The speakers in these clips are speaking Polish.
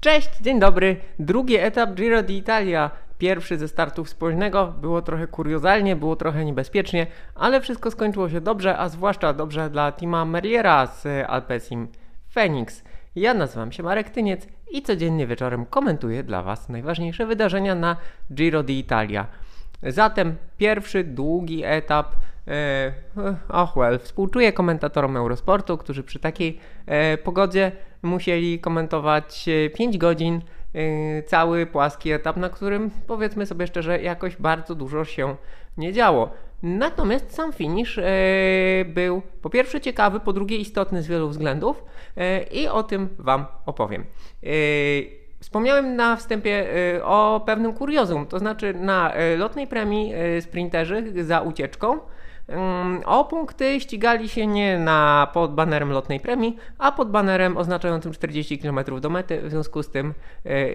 Cześć, dzień dobry. Drugi etap Giro d'Italia. Pierwszy ze startów spóźnego. Było trochę kuriozalnie, było trochę niebezpiecznie, ale wszystko skończyło się dobrze, a zwłaszcza dobrze dla Tima Merliera z Alpecin Phoenix. Ja nazywam się Marek Tyniec i codziennie wieczorem komentuję dla Was najważniejsze wydarzenia na Giro d'Italia. Zatem pierwszy długi etap. E, oh well, współczuję komentatorom Eurosportu, którzy przy takiej e, pogodzie musieli komentować 5 e, godzin cały płaski etap, na którym powiedzmy sobie szczerze, jakoś bardzo dużo się nie działo. Natomiast sam finish był po pierwsze ciekawy, po drugie istotny z wielu względów i o tym Wam opowiem. Wspomniałem na wstępie o pewnym kuriozum, to znaczy na lotnej premii sprinterzy za ucieczką o punkty ścigali się nie na, pod banerem lotnej premii, a pod banerem oznaczającym 40 km do mety. W związku z tym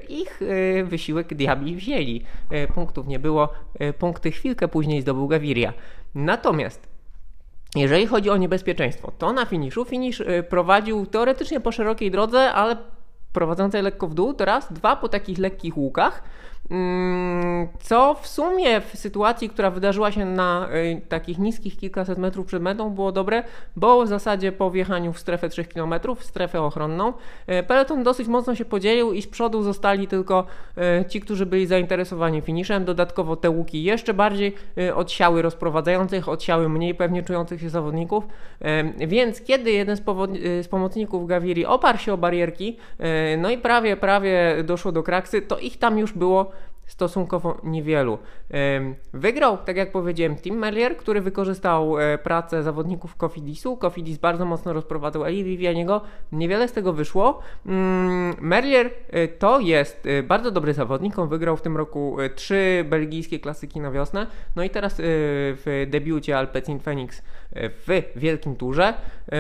ich wysiłek diabli wzięli. Punktów nie było, punkty chwilkę później zdobył Gaviria. Natomiast jeżeli chodzi o niebezpieczeństwo, to na finiszu finisz prowadził teoretycznie po szerokiej drodze, ale prowadzącej lekko w dół, teraz dwa po takich lekkich łukach, mm, co w sumie w sytuacji, która wydarzyła się na y, takich niskich kilkaset metrów przed metą było dobre, bo w zasadzie po wjechaniu w strefę 3 km, w strefę ochronną, y, peloton dosyć mocno się podzielił i z przodu zostali tylko y, ci, którzy byli zainteresowani finiszem. Dodatkowo te łuki jeszcze bardziej odsiały rozprowadzających, odsiały mniej pewnie czujących się zawodników, więc kiedy jeden z, z pomocników Gaviri oparł się o barierki, no i prawie, prawie doszło do kraksy, to ich tam już było stosunkowo niewielu. Wygrał, tak jak powiedziałem, Tim Merlier, który wykorzystał e, pracę zawodników Cofidisu. Cofidis bardzo mocno rozprowadzał Eli Vivianiego. Niewiele z tego wyszło. Mm, Merlier e, to jest e, bardzo dobry zawodnik. On wygrał w tym roku trzy belgijskie klasyki na wiosnę. No i teraz w debiucie Alpecin Phoenix w Wielkim Turze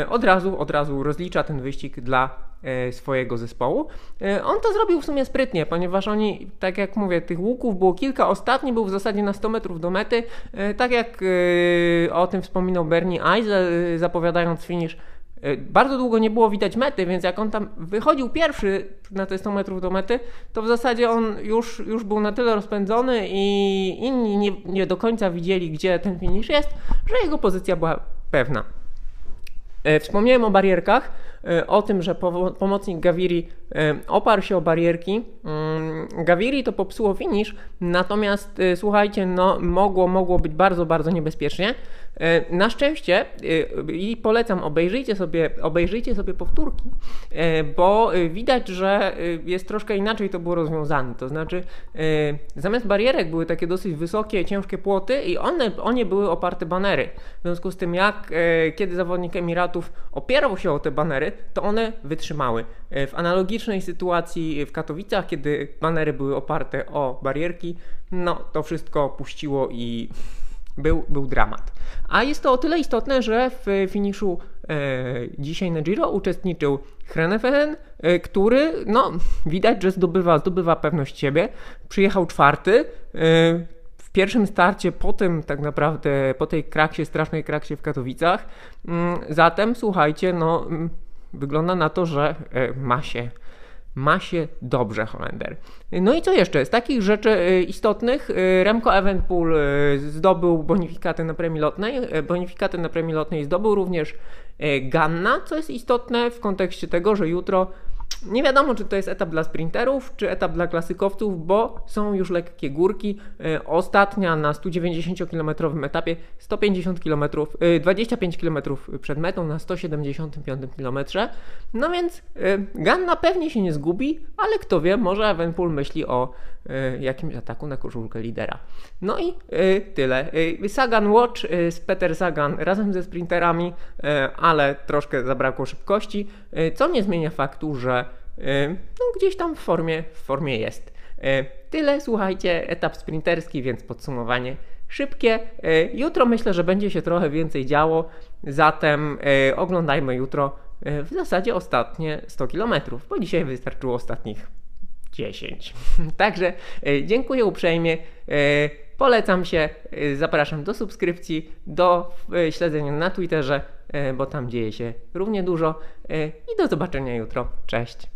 od razu, od razu rozlicza ten wyścig dla swojego zespołu. E, on to zrobił w sumie sprytnie, ponieważ oni, tak jak mówię, tych łuków było kilka. Ostatni był w zasadzie na 100 metrów do mety. E, tak jak o tym wspominał Bernie Eisel, zapowiadając finish bardzo długo nie było widać mety, więc jak on tam wychodził pierwszy na te 100 metrów do mety, to w zasadzie on już, już był na tyle rozpędzony i inni nie, nie do końca widzieli, gdzie ten finish jest, że jego pozycja była pewna. Wspomniałem o barierkach. E, o tym, że pomocnik Gaviri e, oparł się o barierki. Mm, Gaviri to popsuło finish, natomiast e, słuchajcie, no mogło, mogło być bardzo, bardzo niebezpiecznie. Na szczęście i polecam, obejrzyjcie sobie, obejrzyjcie sobie powtórki, bo widać, że jest troszkę inaczej to było rozwiązane. To znaczy, zamiast barierek były takie dosyć wysokie, ciężkie płoty i one, one były oparte banery. W związku z tym, jak kiedy zawodnik Emiratów opierał się o te banery, to one wytrzymały. E, w analogicznej sytuacji w Katowicach, kiedy banery były oparte o barierki, no to wszystko puściło i był, był dramat. A jest to o tyle istotne, że w finiszu e, dzisiaj na Giro uczestniczył Hrenefehen, e, który no, widać, że zdobywa, zdobywa pewność siebie. Przyjechał czwarty. E, w pierwszym starcie po tym tak naprawdę, po tej kraksie, strasznej kraksie w Katowicach. Mm, zatem słuchajcie, no wygląda na to, że e, ma się, ma się dobrze Holender. No i co jeszcze? Z takich rzeczy e, istotnych e, Remco Evenpool zdobył bonifikaty na premii lotnej. Bonifikaty na premii lotnej zdobył również Ganna, co jest istotne w kontekście tego, że jutro nie wiadomo, czy to jest etap dla sprinterów, czy etap dla klasykowców, bo są już lekkie górki. E, ostatnia na 190-kilometrowym etapie 150 km, 25 km przed metą na 175 km. No więc e, Ganna pewnie się nie zgubi, ale kto wie, może Evenpool myśli o e, jakimś ataku na koszulkę lidera. No i tyle. Sagan Watch z Peter Sagan razem ze sprinterami, ale troszkę zabrakło szybkości, co nie zmienia faktu, że no, gdzieś tam w formie, w formie jest. E, tyle, słuchajcie, etap sprinterski, więc podsumowanie szybkie. E, jutro myślę, że będzie się trochę więcej działo, zatem oglądajmy jutro w zasadzie ostatnie 100 km, bo dzisiaj wystarczyło ostatnich 10. Także dziękuję uprzejmie. Polecam się, zapraszam do subskrypcji, do śledzenia na Twitterze, bo tam dzieje się równie dużo. I do zobaczenia jutro. Cześć.